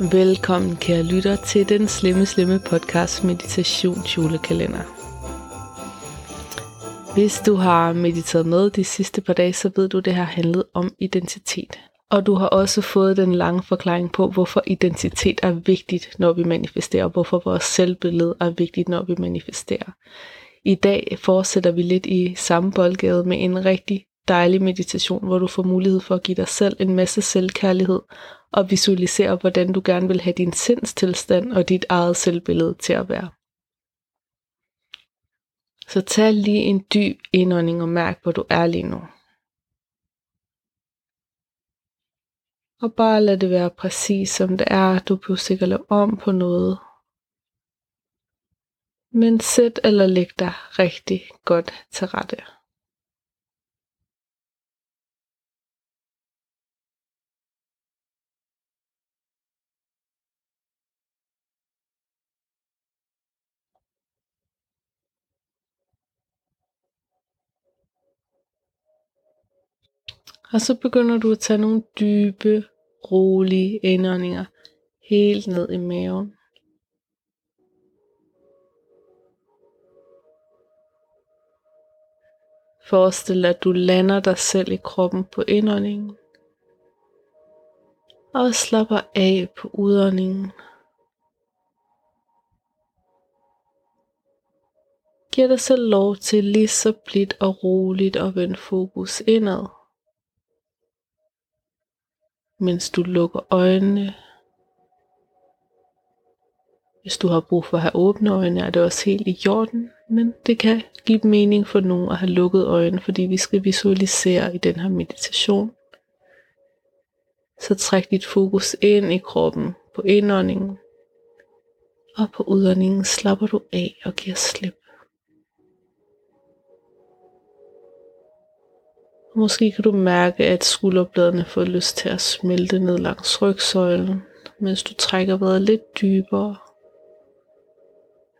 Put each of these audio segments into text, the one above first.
Velkommen kære lytter til den slemme slemme podcast Meditation julekalender. Hvis du har mediteret med de sidste par dage, så ved du, at det har handlet om identitet. Og du har også fået den lange forklaring på, hvorfor identitet er vigtigt, når vi manifesterer, og hvorfor vores selvbillede er vigtigt, når vi manifesterer. I dag fortsætter vi lidt i samme boldgade med en rigtig dejlig meditation, hvor du får mulighed for at give dig selv en masse selvkærlighed og visualisere, hvordan du gerne vil have din sindstilstand og dit eget selvbillede til at være. Så tag lige en dyb indånding og mærk, hvor du er lige nu. Og bare lad det være præcis som det er. Du behøver sikkert lave om på noget. Men sæt eller læg dig rigtig godt til rette. Og så begynder du at tage nogle dybe, rolige indåndinger helt ned i maven. Forestil dig, at du lander dig selv i kroppen på indåndingen. Og slapper af på udåndingen. Giv dig selv lov til lige så blidt og roligt at vende fokus indad mens du lukker øjnene. Hvis du har brug for at have åbne øjne, er det også helt i jorden, men det kan give mening for nogen at have lukket øjnene, fordi vi skal visualisere i den her meditation. Så træk dit fokus ind i kroppen på indåndingen, og på udåndingen slapper du af og giver slip. Måske kan du mærke, at skulderbladene får lyst til at smelte ned langs rygsøjlen, mens du trækker vejret lidt dybere.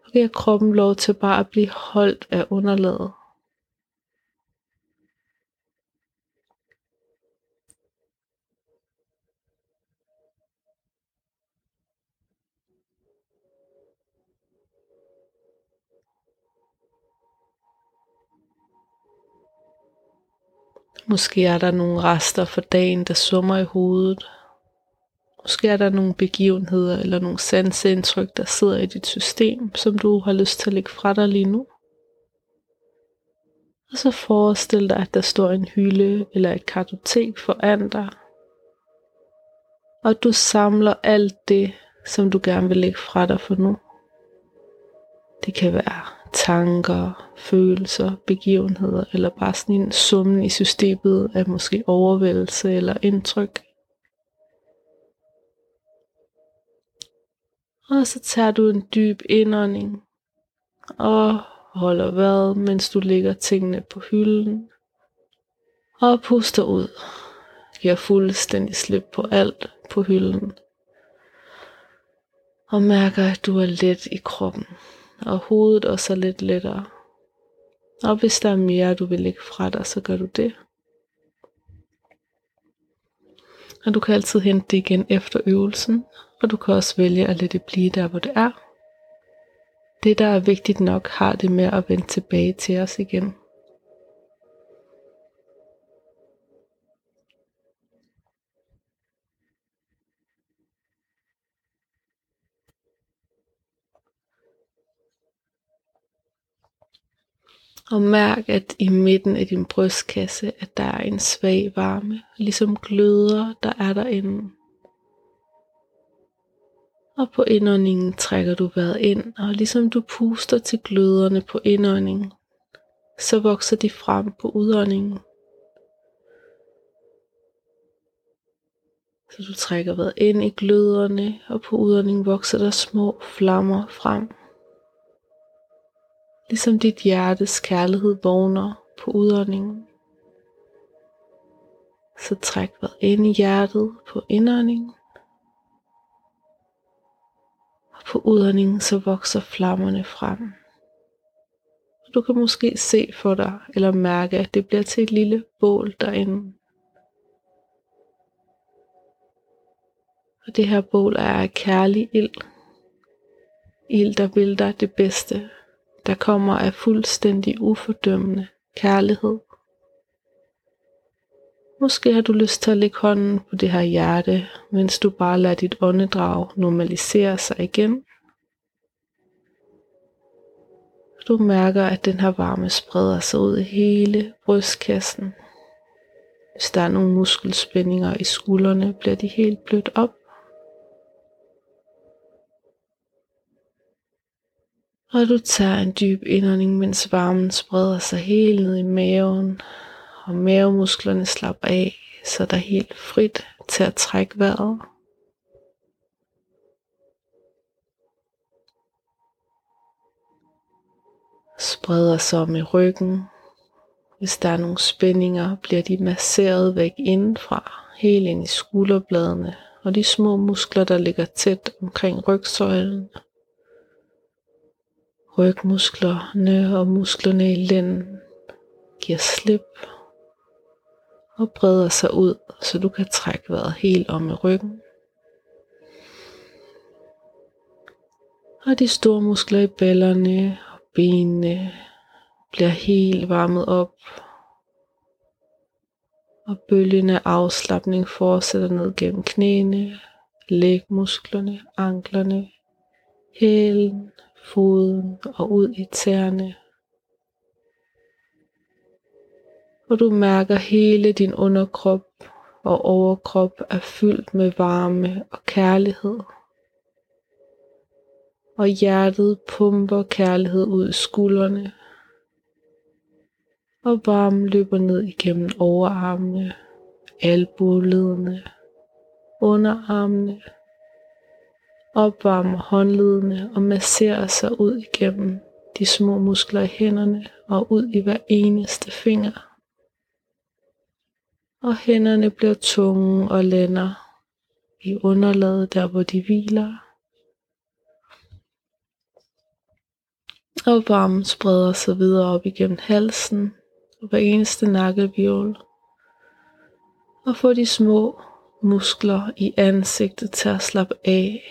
Og giver kroppen lov til bare at blive holdt af underlaget. Måske er der nogle rester for dagen, der summer i hovedet. Måske er der nogle begivenheder eller nogle sansindtryk, der sidder i dit system, som du har lyst til at lægge fra dig lige nu. Og så forestil dig, at der står en hylde eller et kartotek foran dig. Og du samler alt det, som du gerne vil lægge fra dig for nu. Det kan være tanker, følelser, begivenheder, eller bare sådan en summen i systemet af måske overvældelse eller indtryk. Og så tager du en dyb indånding og holder vejret, mens du lægger tingene på hylden. Og puster ud. Giver fuldstændig slip på alt på hylden. Og mærker, at du er let i kroppen og hovedet også er lidt lettere. Og hvis der er mere, du vil lægge fra dig, så gør du det. Og du kan altid hente det igen efter øvelsen, og du kan også vælge at lade det blive der, hvor det er. Det, der er vigtigt nok, har det med at vende tilbage til os igen. Og mærk, at i midten af din brystkasse, at der er en svag varme, ligesom gløder, der er derinde. Og på indåndingen trækker du vejret ind, og ligesom du puster til gløderne på indåndingen, så vokser de frem på udåndingen. Så du trækker vejret ind i gløderne, og på udåndingen vokser der små flammer frem. Ligesom dit hjertes kærlighed vågner på udåndingen. Så træk vejret ind i hjertet på indåndingen. Og på udåndingen så vokser flammerne frem. Du kan måske se for dig eller mærke, at det bliver til et lille bål derinde. Og det her bål er kærlig ild. Ild, der vil dig det bedste. Der kommer af fuldstændig ufordømmende kærlighed. Måske har du lyst til at lægge hånden på det her hjerte, mens du bare lader dit åndedrag normalisere sig igen. Du mærker, at den her varme spreder sig ud i hele brystkassen. Hvis der er nogle muskelspændinger i skuldrene, bliver de helt blødt op. Og du tager en dyb indånding, mens varmen spreder sig helt ned i maven, og mavemusklerne slapper af, så der er helt frit til at trække vejret. Spreder sig om i ryggen. Hvis der er nogle spændinger, bliver de masseret væk indenfra, helt ind i skulderbladene og de små muskler, der ligger tæt omkring rygsøjlen Rygmusklerne og musklerne i lænden giver slip og breder sig ud, så du kan trække vejret helt om i ryggen. Og de store muskler i ballerne og benene bliver helt varmet op. Og bølgen af afslappning fortsætter ned gennem knæene, lægmusklerne, anklerne, hælen, foden og ud i tæerne. Og du mærker hele din underkrop og overkrop er fyldt med varme og kærlighed. Og hjertet pumper kærlighed ud i skuldrene. Og varmen løber ned igennem overarmene, albueledene, underarmene opvarmer håndledene og masserer sig ud igennem de små muskler i hænderne og ud i hver eneste finger. Og hænderne bliver tunge og lænder i underlaget der hvor de hviler. Og varmen spreder sig videre op igennem halsen og hver eneste nakkevirvel. Og få de små muskler i ansigtet til at slappe af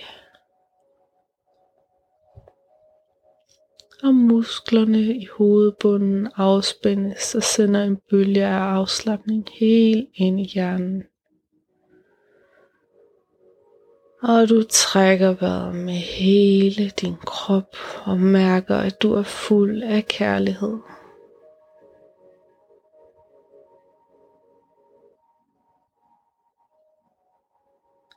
og musklerne i hovedbunden afspændes og sender en bølge af afslappning helt ind i hjernen. Og du trækker vejret med hele din krop og mærker, at du er fuld af kærlighed.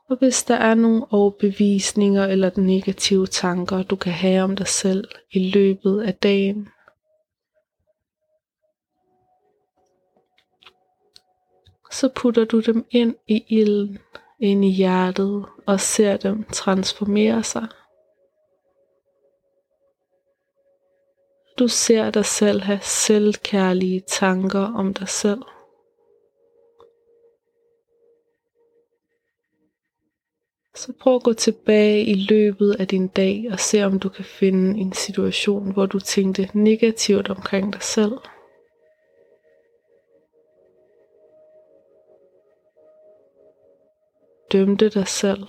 Og hvis der er nogle overbevisninger eller negative tanker, du kan have om dig selv i løbet af dagen, så putter du dem ind i ilden, ind i hjertet og ser dem transformere sig. Du ser dig selv have selvkærlige tanker om dig selv. Så prøv at gå tilbage i løbet af din dag og se om du kan finde en situation, hvor du tænkte negativt omkring dig selv. Dømte dig selv.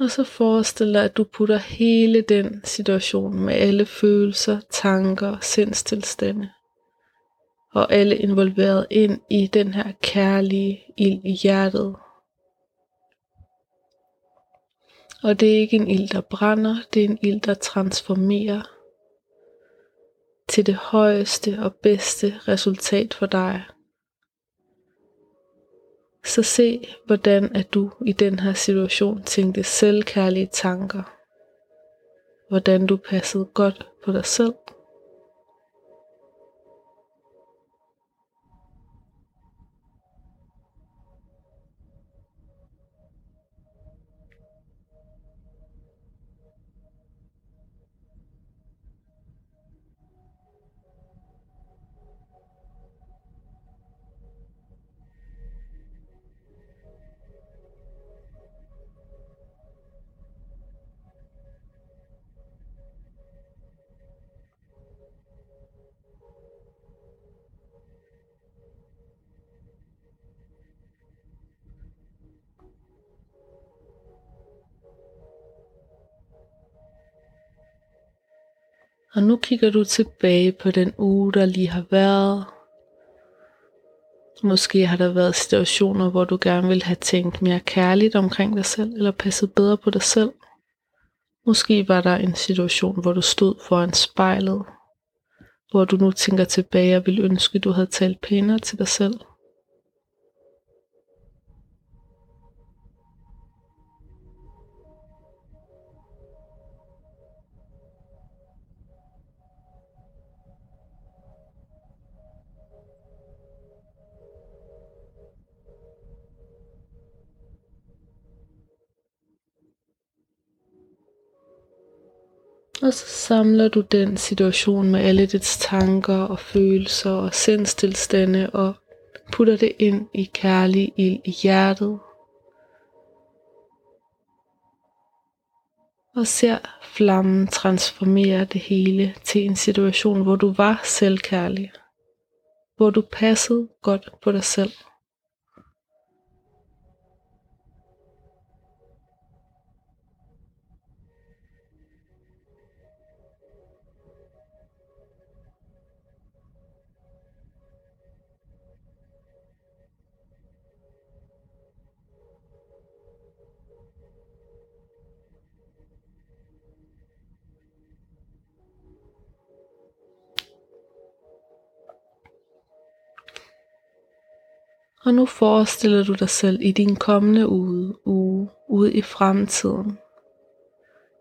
Og så forestil dig, at du putter hele den situation med alle følelser, tanker, sindstilstande og alle involveret ind i den her kærlige ild i hjertet. Og det er ikke en ild, der brænder, det er en ild, der transformerer til det højeste og bedste resultat for dig. Så se, hvordan at du i den her situation tænkte selvkærlige tanker. Hvordan du passede godt på dig selv. Og nu kigger du tilbage på den uge, der lige har været. Måske har der været situationer, hvor du gerne vil have tænkt mere kærligt omkring dig selv, eller passet bedre på dig selv. Måske var der en situation, hvor du stod foran spejlet, hvor du nu tænker tilbage og vil ønske, du havde talt pænere til dig selv. Og så samler du den situation med alle dets tanker og følelser og sindstilstande og putter det ind i kærlig ild i hjertet. Og ser flammen transformere det hele til en situation, hvor du var selvkærlig. Hvor du passede godt på dig selv. Og nu forestiller du dig selv i din kommende uge, uge ude i fremtiden,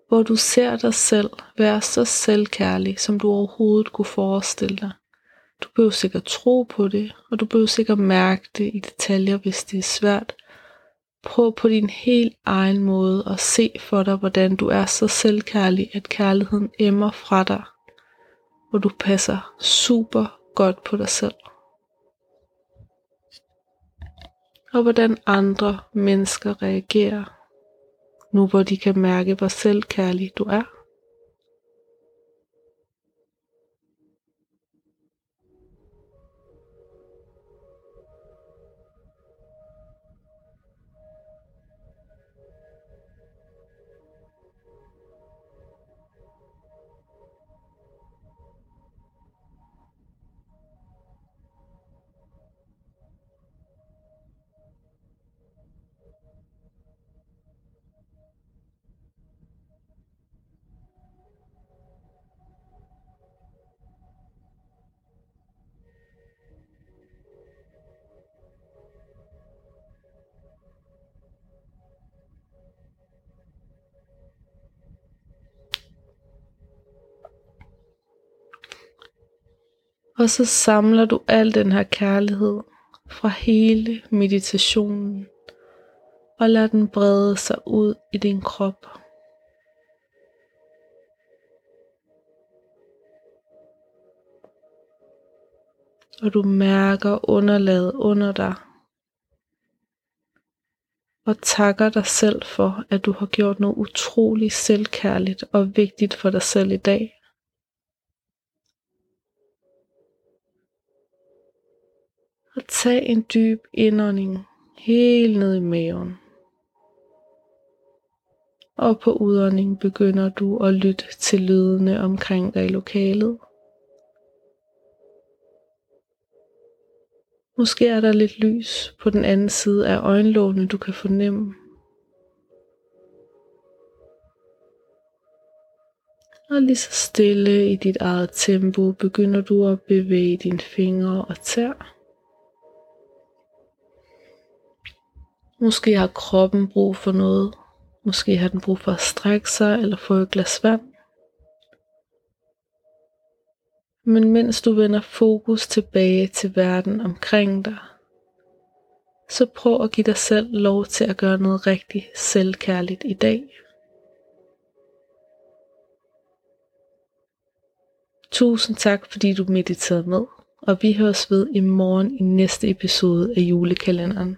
hvor du ser dig selv være så selvkærlig, som du overhovedet kunne forestille dig. Du behøver sikkert tro på det, og du behøver sikkert mærke det i detaljer, hvis det er svært. Prøv på din helt egen måde at se for dig, hvordan du er så selvkærlig, at kærligheden emmer fra dig, hvor du passer super godt på dig selv. Og hvordan andre mennesker reagerer, nu hvor de kan mærke, hvor selvkærlig du er. Og så samler du al den her kærlighed fra hele meditationen og lad den brede sig ud i din krop. Og du mærker underlaget under dig. Og takker dig selv for, at du har gjort noget utroligt selvkærligt og vigtigt for dig selv i dag. Og tag en dyb indånding helt ned i maven. Og på udånding begynder du at lytte til lydene omkring dig i lokalet. Måske er der lidt lys på den anden side af øjenlågene, du kan fornemme. Og lige så stille i dit eget tempo begynder du at bevæge dine fingre og tær. Måske har kroppen brug for noget. Måske har den brug for at strække sig eller få et glas vand. Men mens du vender fokus tilbage til verden omkring dig, så prøv at give dig selv lov til at gøre noget rigtig selvkærligt i dag. Tusind tak, fordi du mediterede med, og vi høres ved i morgen i næste episode af julekalenderen.